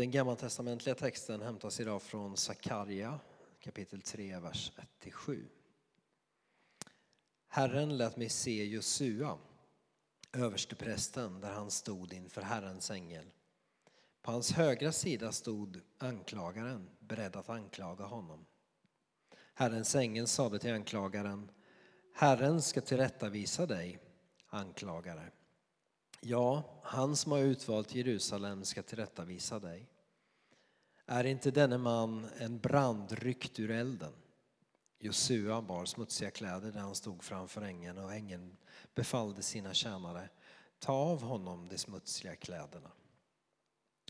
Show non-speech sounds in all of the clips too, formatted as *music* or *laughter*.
Den gammaltestamentliga texten hämtas idag från Sakarja kapitel 3, vers 1-7. Herren lät mig se Josua, översteprästen, där han stod inför Herrens ängel. På hans högra sida stod anklagaren, beredd att anklaga honom. Herrens ängel sade till anklagaren, Herren ska tillrättavisa dig, anklagare. Ja, han som har utvalt Jerusalem ska tillrättavisa dig. Är inte denne man en brand ryckt ur elden? Josua bar smutsiga kläder där han stod framför ängeln och ängeln befallde sina tjänare, ta av honom de smutsiga kläderna.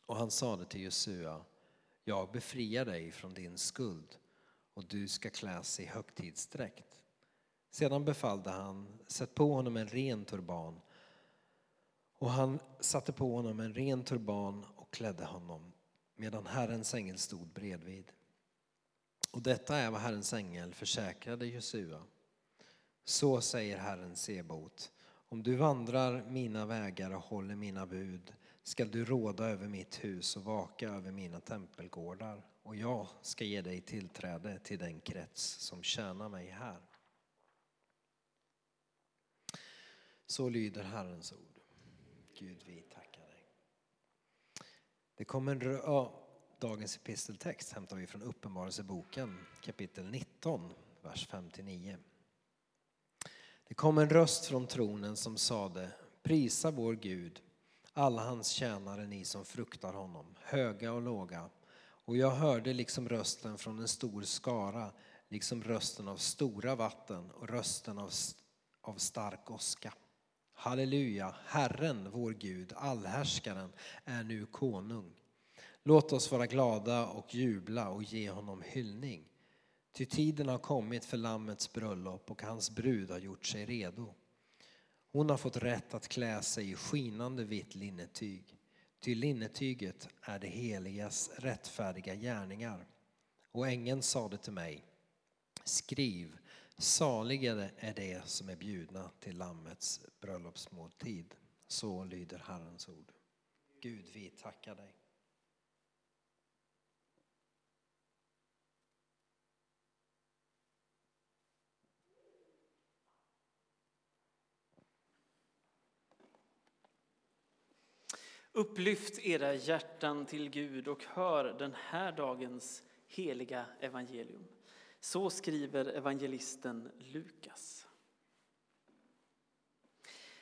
Och han sade till Josua, jag befriar dig från din skuld och du ska kläs i högtidsdräkt. Sedan befallde han, sätt på honom en ren turban och han satte på honom en ren turban och klädde honom medan Herrens ängel stod bredvid. Och detta är vad Herrens ängel försäkrade Josua. Så säger Herren Sebot, om du vandrar mina vägar och håller mina bud skall du råda över mitt hus och vaka över mina tempelgårdar och jag ska ge dig tillträde till den krets som tjänar mig här. Så lyder Herrens ord. Gud, vi tackar dig. Det kommer, ja, dagens episteltext hämtar vi från Uppenbarelseboken kapitel 19, vers 5-9. Det kom en röst från tronen som sade Prisa vår Gud, alla hans tjänare, ni som fruktar honom, höga och låga. Och jag hörde liksom rösten från en stor skara, liksom rösten av stora vatten och rösten av, av stark åska. Halleluja, Herren, vår Gud, allhärskaren, är nu konung. Låt oss vara glada och jubla och ge honom hyllning. Ty tiden har kommit för Lammets bröllop och hans brud har gjort sig redo. Hon har fått rätt att klä sig i skinande vitt linnetyg. Ty linnetyget är det heligas rättfärdiga gärningar. Och ängeln sade till mig, skriv, saligare är det som är bjudna till Lammets bröllopsmåltid. Så lyder Herrens ord. Gud, vi tackar dig. Upplyft era hjärtan till Gud och hör den här dagens heliga evangelium. Så skriver evangelisten Lukas.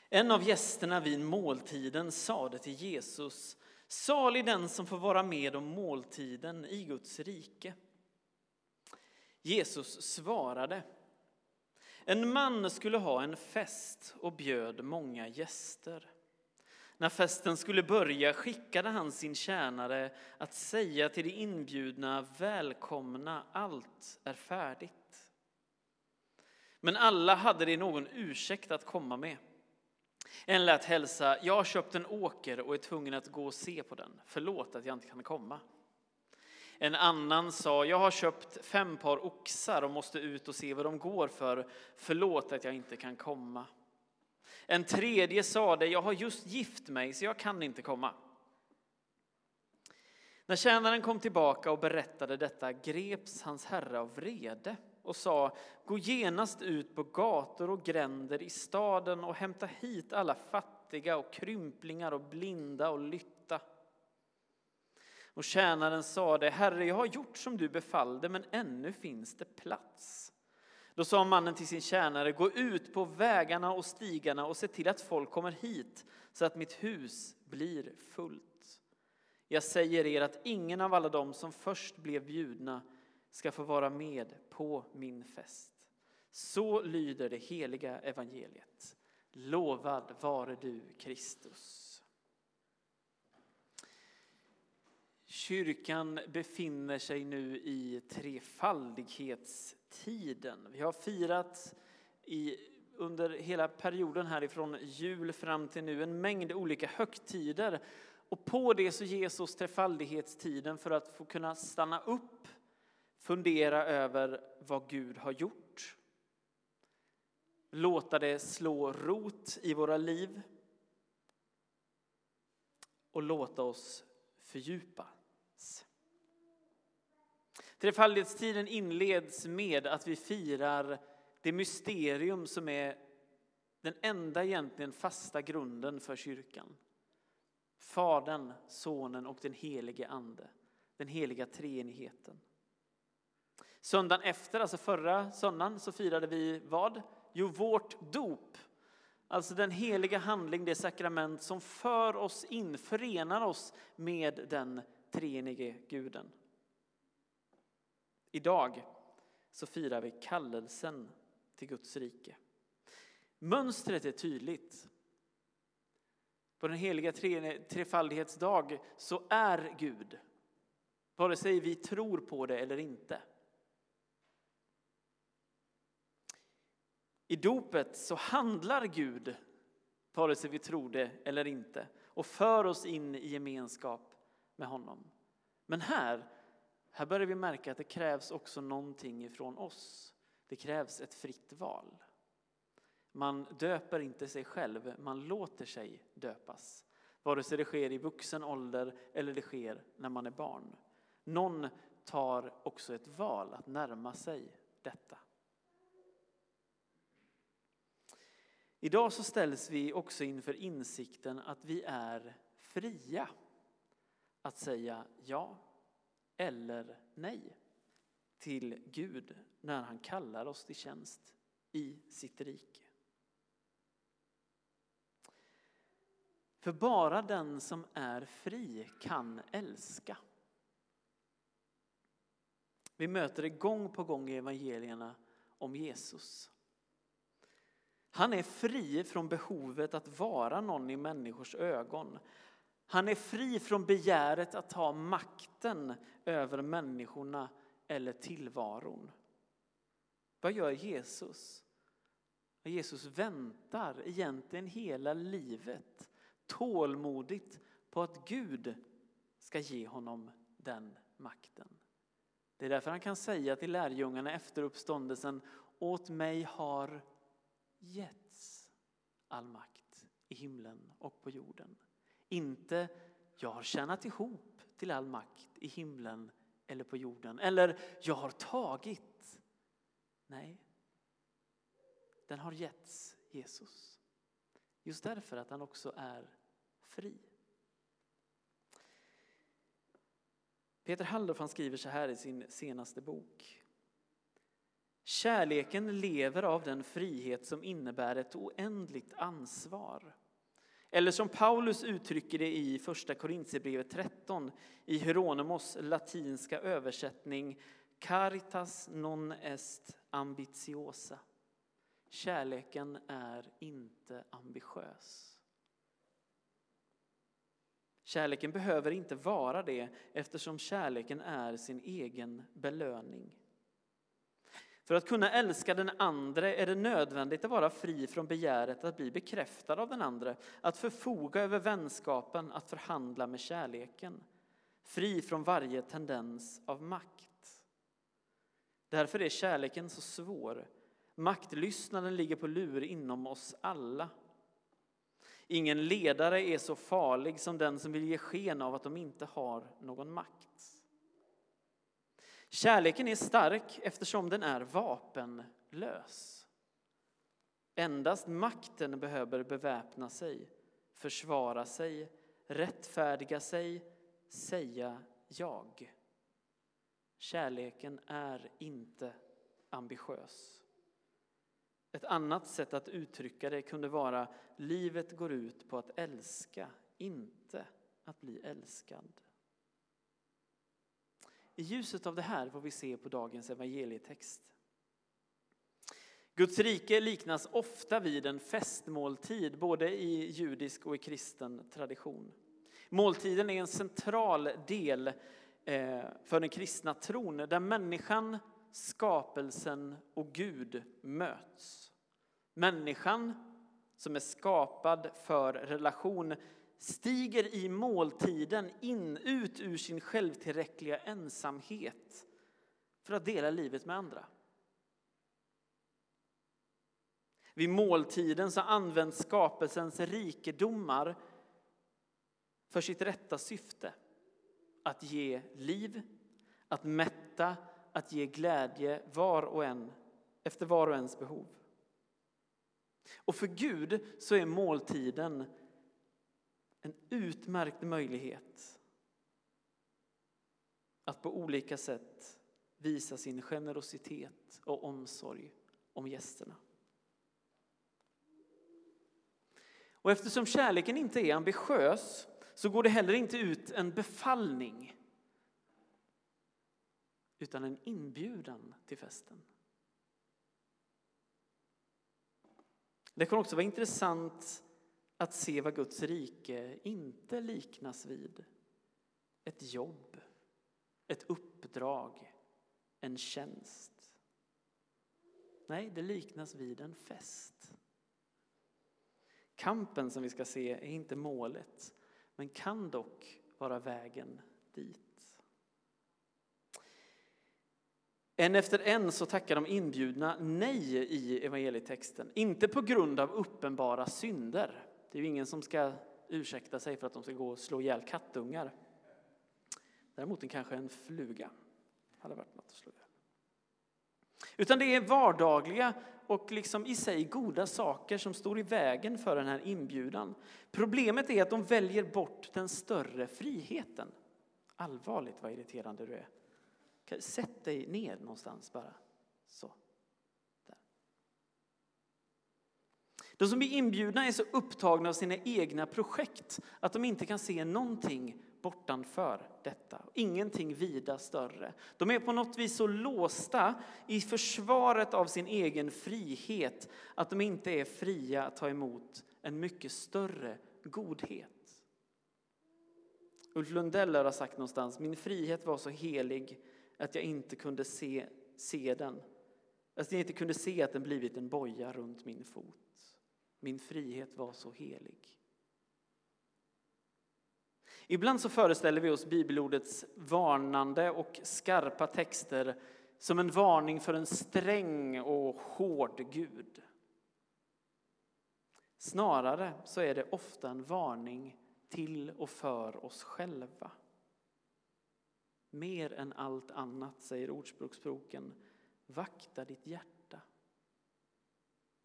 En av gästerna vid måltiden sade till Jesus Salig den som får vara med om måltiden i Guds rike. Jesus svarade En man skulle ha en fest och bjöd många gäster. När festen skulle börja skickade han sin tjänare att säga till de inbjudna välkomna, allt är färdigt. Men alla hade de någon ursäkt att komma med. En lät hälsa, jag har köpt en åker och är tvungen att gå och se på den. Förlåt att jag inte kan komma. En annan sa, jag har köpt fem par oxar och måste ut och se vad de går för. Förlåt att jag inte kan komma. En tredje sade, jag har just gift mig så jag kan inte komma. När tjänaren kom tillbaka och berättade detta greps hans herre av vrede och sa, gå genast ut på gator och gränder i staden och hämta hit alla fattiga och krymplingar och blinda och lytta. Och tjänaren sade, herre, jag har gjort som du befallde, men ännu finns det plats. Då sa mannen till sin tjänare, gå ut på vägarna och stigarna och se till att folk kommer hit så att mitt hus blir fullt. Jag säger er att ingen av alla dem som först blev bjudna ska få vara med på min fest. Så lyder det heliga evangeliet. Lovad vare du, Kristus. Kyrkan befinner sig nu i trefaldighets tiden. Vi har firat i, under hela perioden härifrån jul fram till nu en mängd olika högtider. Och på det så ges oss trefaldighetstiden för att få kunna stanna upp, fundera över vad Gud har gjort. Låta det slå rot i våra liv och låta oss fördjupa Trefaldighetstiden inleds med att vi firar det mysterium som är den enda egentligen fasta grunden för kyrkan. Fadern, Sonen och den helige Ande, den heliga treenigheten. Söndagen efter, alltså förra söndagen, så firade vi vad? Jo, vårt dop. Alltså den heliga handling, det sakrament som för oss in, förenar oss med den treenige guden. Idag så firar vi kallelsen till Guds rike. Mönstret är tydligt. På den heliga trefaldighetsdag så är Gud, vare sig vi tror på det eller inte. I dopet så handlar Gud, vare sig vi tror det eller inte, och för oss in i gemenskap med honom. Men här, här börjar vi märka att det krävs också någonting ifrån oss. Det krävs ett fritt val. Man döper inte sig själv, man låter sig döpas. Vare sig det sker i vuxen ålder eller det sker när man är barn. Någon tar också ett val att närma sig detta. Idag så ställs vi också inför insikten att vi är fria att säga ja eller nej till Gud när han kallar oss till tjänst i sitt rike. För bara den som är fri kan älska. Vi möter det gång på gång i evangelierna om Jesus. Han är fri från behovet att vara någon i människors ögon. Han är fri från begäret att ta makten över människorna eller tillvaron. Vad gör Jesus? Jesus väntar egentligen hela livet tålmodigt på att Gud ska ge honom den makten. Det är därför han kan säga till lärjungarna efter uppståndelsen åt mig har getts all makt i himlen och på jorden. Inte jag har tjänat ihop till all makt i himlen eller på jorden. Eller jag har tagit. Nej, den har getts Jesus. Just därför att han också är fri. Peter Halldorf han skriver så här i sin senaste bok. Kärleken lever av den frihet som innebär ett oändligt ansvar. Eller som Paulus uttrycker det i Första Korintierbrevet 13 i Hieronymus latinska översättning Caritas non est ambitiosa. Kärleken är inte ambitiös. Kärleken behöver inte vara det eftersom kärleken är sin egen belöning. För att kunna älska den andra är det nödvändigt att vara fri från begäret att bli bekräftad av den andra, att förfoga över vänskapen, att förhandla med kärleken. Fri från varje tendens av makt. Därför är kärleken så svår. Maktlystnaden ligger på lur inom oss alla. Ingen ledare är så farlig som den som vill ge sken av att de inte har någon makt. Kärleken är stark eftersom den är vapenlös. Endast makten behöver beväpna sig, försvara sig, rättfärdiga sig, säga jag. Kärleken är inte ambitiös. Ett annat sätt att uttrycka det kunde vara livet går ut på att älska, inte att bli älskad. I ljuset av det här får vi se på dagens evangelietext. Guds rike liknas ofta vid en festmåltid, både i judisk och i kristen tradition. Måltiden är en central del eh, för den kristna tron, där människan, skapelsen och Gud möts. Människan, som är skapad för relation, stiger i måltiden in, ut ur sin självtillräckliga ensamhet för att dela livet med andra. Vid måltiden så används skapelsens rikedomar för sitt rätta syfte. Att ge liv, att mätta mätta, att ge glädje var och en, efter var och ens behov. Och för Gud så är måltiden en utmärkt möjlighet att på olika sätt visa sin generositet och omsorg om gästerna. Och eftersom kärleken inte är ambitiös så går det heller inte ut en befallning utan en inbjudan till festen. Det kan också vara intressant att se vad Guds rike inte liknas vid. Ett jobb, ett uppdrag, en tjänst. Nej, det liknas vid en fest. Kampen som vi ska se är inte målet, men kan dock vara vägen dit. En efter en så tackar de inbjudna nej i evangelietexten. Inte på grund av uppenbara synder. Det är ju ingen som ska ursäkta sig för att de ska gå och slå ihjäl kattungar. Däremot kanske en fluga hade varit något att slå ihjäl. Utan det är vardagliga och liksom i sig goda saker som står i vägen för den här inbjudan. Problemet är att de väljer bort den större friheten. Allvarligt vad irriterande du är. Sätt dig ner någonstans bara. Så. De som blir inbjudna är så upptagna av sina egna projekt att de inte kan se någonting bortanför detta. Ingenting vida större. De är på något vis så låsta i försvaret av sin egen frihet att de inte är fria att ta emot en mycket större godhet. Ulf Lundell har sagt någonstans, min frihet var så helig att jag inte kunde se, se den. Att jag inte kunde se att den blivit en boja runt min fot. Min frihet var så helig. Ibland så föreställer vi oss bibelordets varnande och skarpa texter som en varning för en sträng och hård Gud. Snarare så är det ofta en varning till och för oss själva. Mer än allt annat, säger Ordspråksboken, vakta ditt hjärta.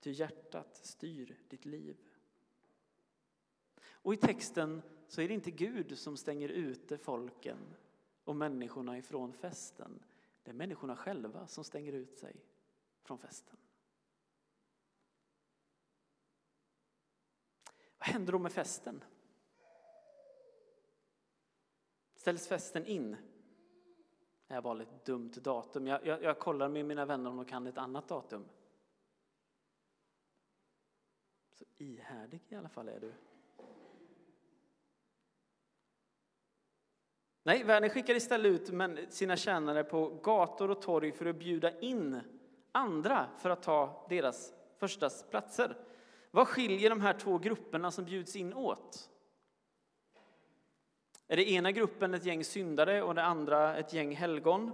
Ty hjärtat styr ditt liv. Och i texten så är det inte Gud som stänger ute folken och människorna ifrån festen. Det är människorna själva som stänger ut sig från festen. Vad händer då med festen? Ställs festen in? Det här var ett dumt datum. Jag, jag, jag kollar med mina vänner om de kan ett annat datum. Så ihärdig i alla fall är du. Nej, världen skickar istället ut sina tjänare på gator och torg för att bjuda in andra för att ta deras första platser. Vad skiljer de här två grupperna som bjuds in åt? Är det ena gruppen ett gäng syndare och det andra ett gäng helgon?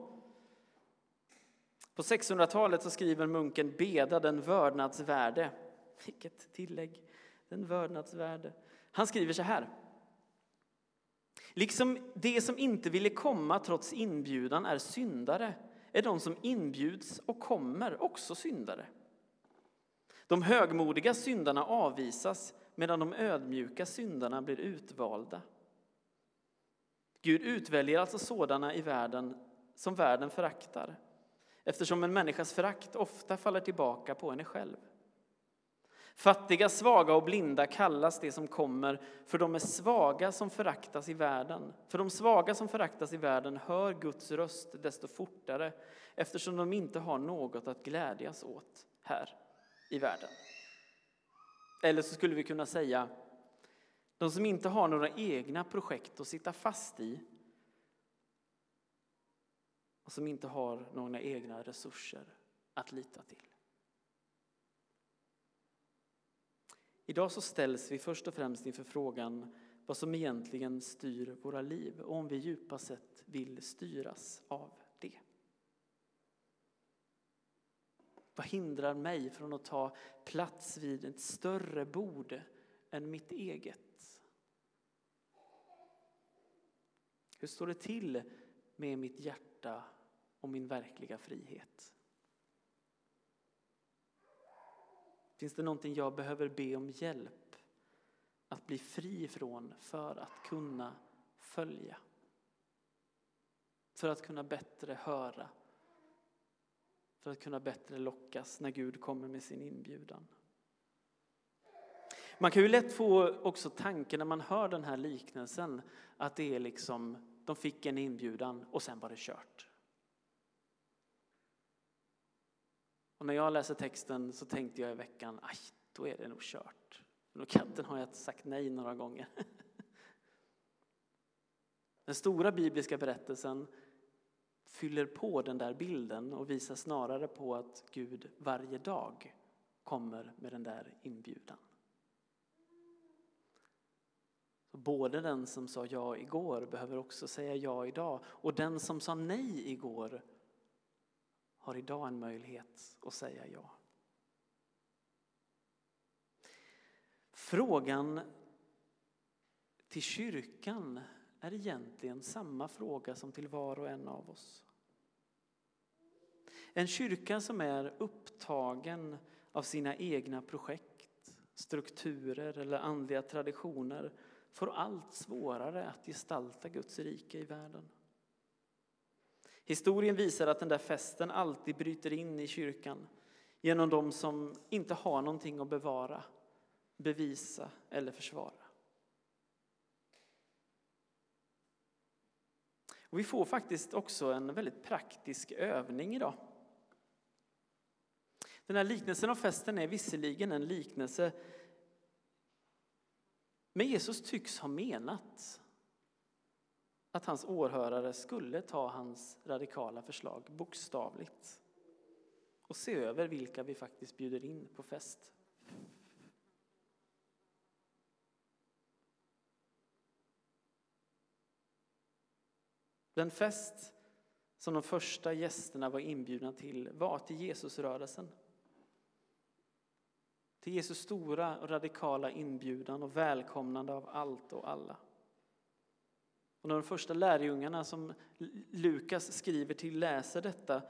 På 600-talet så skriver munken Beda den vördnadsvärde. Vilket tillägg! Den vördnadsvärde. Han skriver så här. Liksom de som inte ville komma trots inbjudan är syndare är de som inbjuds och kommer också syndare. De högmodiga syndarna avvisas medan de ödmjuka syndarna blir utvalda. Gud utväljer alltså sådana i världen som världen föraktar eftersom en människas förakt ofta faller tillbaka på henne själv. Fattiga, svaga och blinda kallas det som kommer, för de är svaga som föraktas i världen. För de svaga som föraktas i världen hör Guds röst desto fortare eftersom de inte har något att glädjas åt här i världen. Eller så skulle vi kunna säga de som inte har några egna projekt att sitta fast i och som inte har några egna resurser att lita till. Idag så ställs vi först och främst inför frågan vad som egentligen styr våra liv och om vi djupast sett vill styras av det. Vad hindrar mig från att ta plats vid ett större bord än mitt eget? Hur står det till med mitt hjärta och min verkliga frihet? Finns det någonting jag behöver be om hjälp att bli fri från för att kunna följa? För att kunna bättre höra. För att kunna bättre lockas när Gud kommer med sin inbjudan. Man kan ju lätt få också tanken när man hör den här liknelsen att det är liksom, de fick en inbjudan och sen var det kört. Och när jag läser texten så tänkte jag i veckan, aj, då är det nog kört. Men katten har jag sagt nej några gånger. *laughs* Den stora bibliska berättelsen fyller på den där bilden och visar snarare på att Gud varje dag kommer med den där inbjudan. Både den som sa ja igår behöver också säga ja idag och den som sa nej igår har idag en möjlighet att säga ja. Frågan till kyrkan är egentligen samma fråga som till var och en av oss. En kyrka som är upptagen av sina egna projekt, strukturer eller andliga traditioner får allt svårare att gestalta Guds rike i världen. Historien visar att den där festen alltid bryter in i kyrkan genom de som inte har någonting att bevara, bevisa eller försvara. Och vi får faktiskt också en väldigt praktisk övning idag. Den här liknelsen av festen är visserligen en liknelse men Jesus tycks ha menat att hans åhörare skulle ta hans radikala förslag bokstavligt och se över vilka vi faktiskt bjuder in på fest. Den fest som de första gästerna var inbjudna till var till Jesusrörelsen. Till Jesus stora och radikala inbjudan och välkomnande av allt och alla. Och när de första lärjungarna som Lukas skriver till läser detta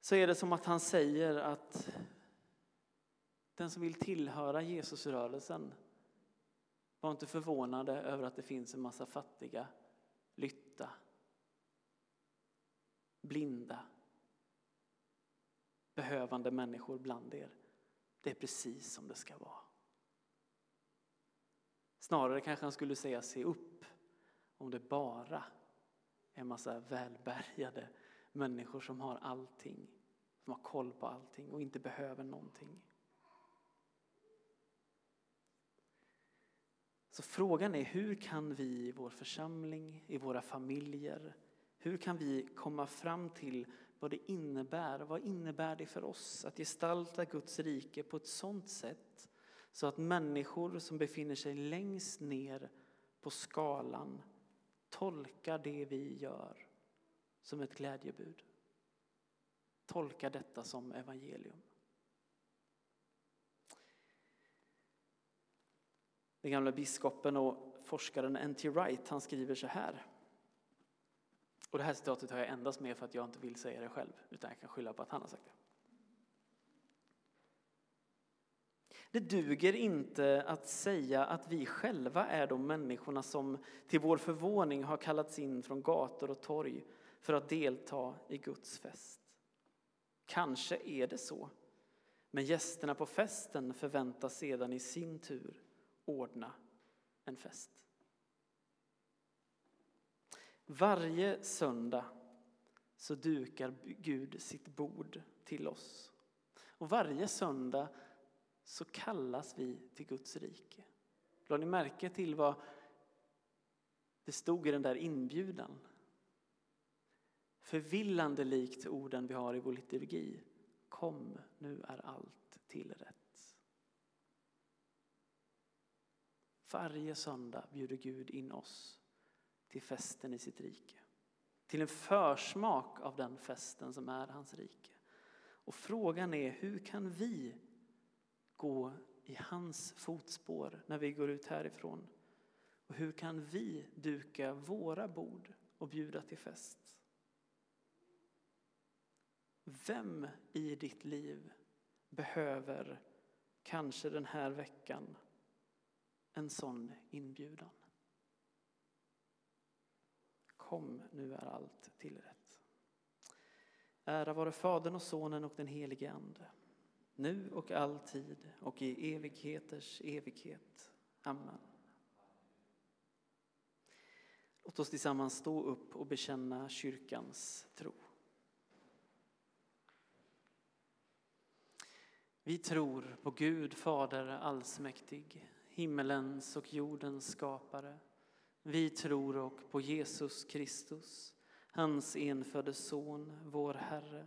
så är det som att han säger att den som vill tillhöra Jesusrörelsen var inte förvånade över att det finns en massa fattiga, lytta, blinda, behövande människor bland er. Det är precis som det ska vara. Snarare kanske han skulle säga se upp om det bara är en massa välbärgade människor som har allting, som har koll på allting och inte behöver någonting. Så frågan är hur kan vi i vår församling, i våra familjer, hur kan vi komma fram till vad det innebär. Vad innebär det för oss att gestalta Guds rike på ett sådant sätt så att människor som befinner sig längst ner på skalan Tolka det vi gör som ett glädjebud. Tolka detta som evangelium. Den gamla biskopen och forskaren N.T. Wright han skriver så här och det här citatet har jag endast med för att jag inte vill säga det själv, utan jag kan skylla på att han har sagt det. Det duger inte att säga att vi själva är de människorna som till vår förvåning har kallats in från gator och torg för att delta i Guds fest. Kanske är det så, men gästerna på festen förväntas sedan i sin tur ordna en fest. Varje söndag så dukar Gud sitt bord till oss. Och varje söndag så kallas vi till Guds rike. Lade ni märke till vad det stod i den där inbjudan? Förvillande likt orden vi har i vår liturgi. Kom, nu är allt tillrätt. Varje söndag bjuder Gud in oss till festen i sitt rike. Till en försmak av den festen som är hans rike. Och frågan är hur kan vi gå i hans fotspår när vi går ut härifrån? Och hur kan vi duka våra bord och bjuda till fest? Vem i ditt liv behöver kanske den här veckan en sån inbjudan? Kom, nu är allt tillrätt. Ära vare Fadern och Sonen och den helige Ande, nu och alltid och i evigheters evighet. Amen. Låt oss tillsammans stå upp och bekänna kyrkans tro. Vi tror på Gud Fader allsmäktig, himmelens och jordens skapare. Vi tror och på Jesus Kristus, hans enfödde Son, vår Herre,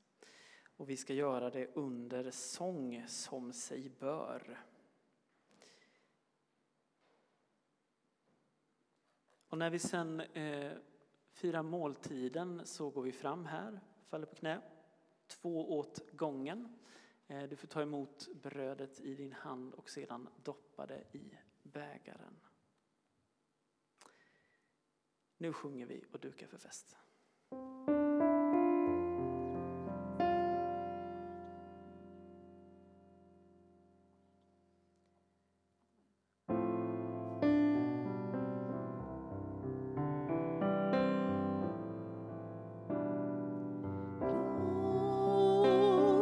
och vi ska göra det under sång som sig bör. Och när vi sen eh, firar måltiden så går vi fram här, faller på knä, två åt gången. Eh, du får ta emot brödet i din hand och sedan doppa det i bägaren. Nu sjunger vi och dukar för fest.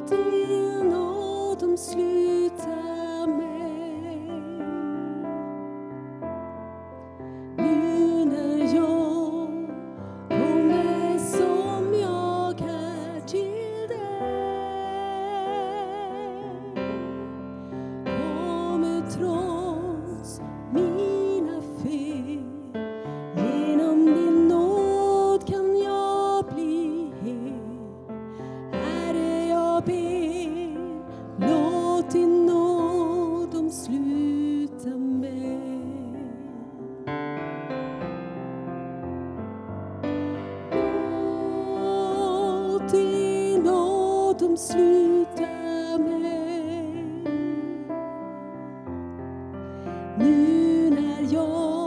natten genom sluter nu när jag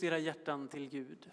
Upplyft era hjärtan till Gud.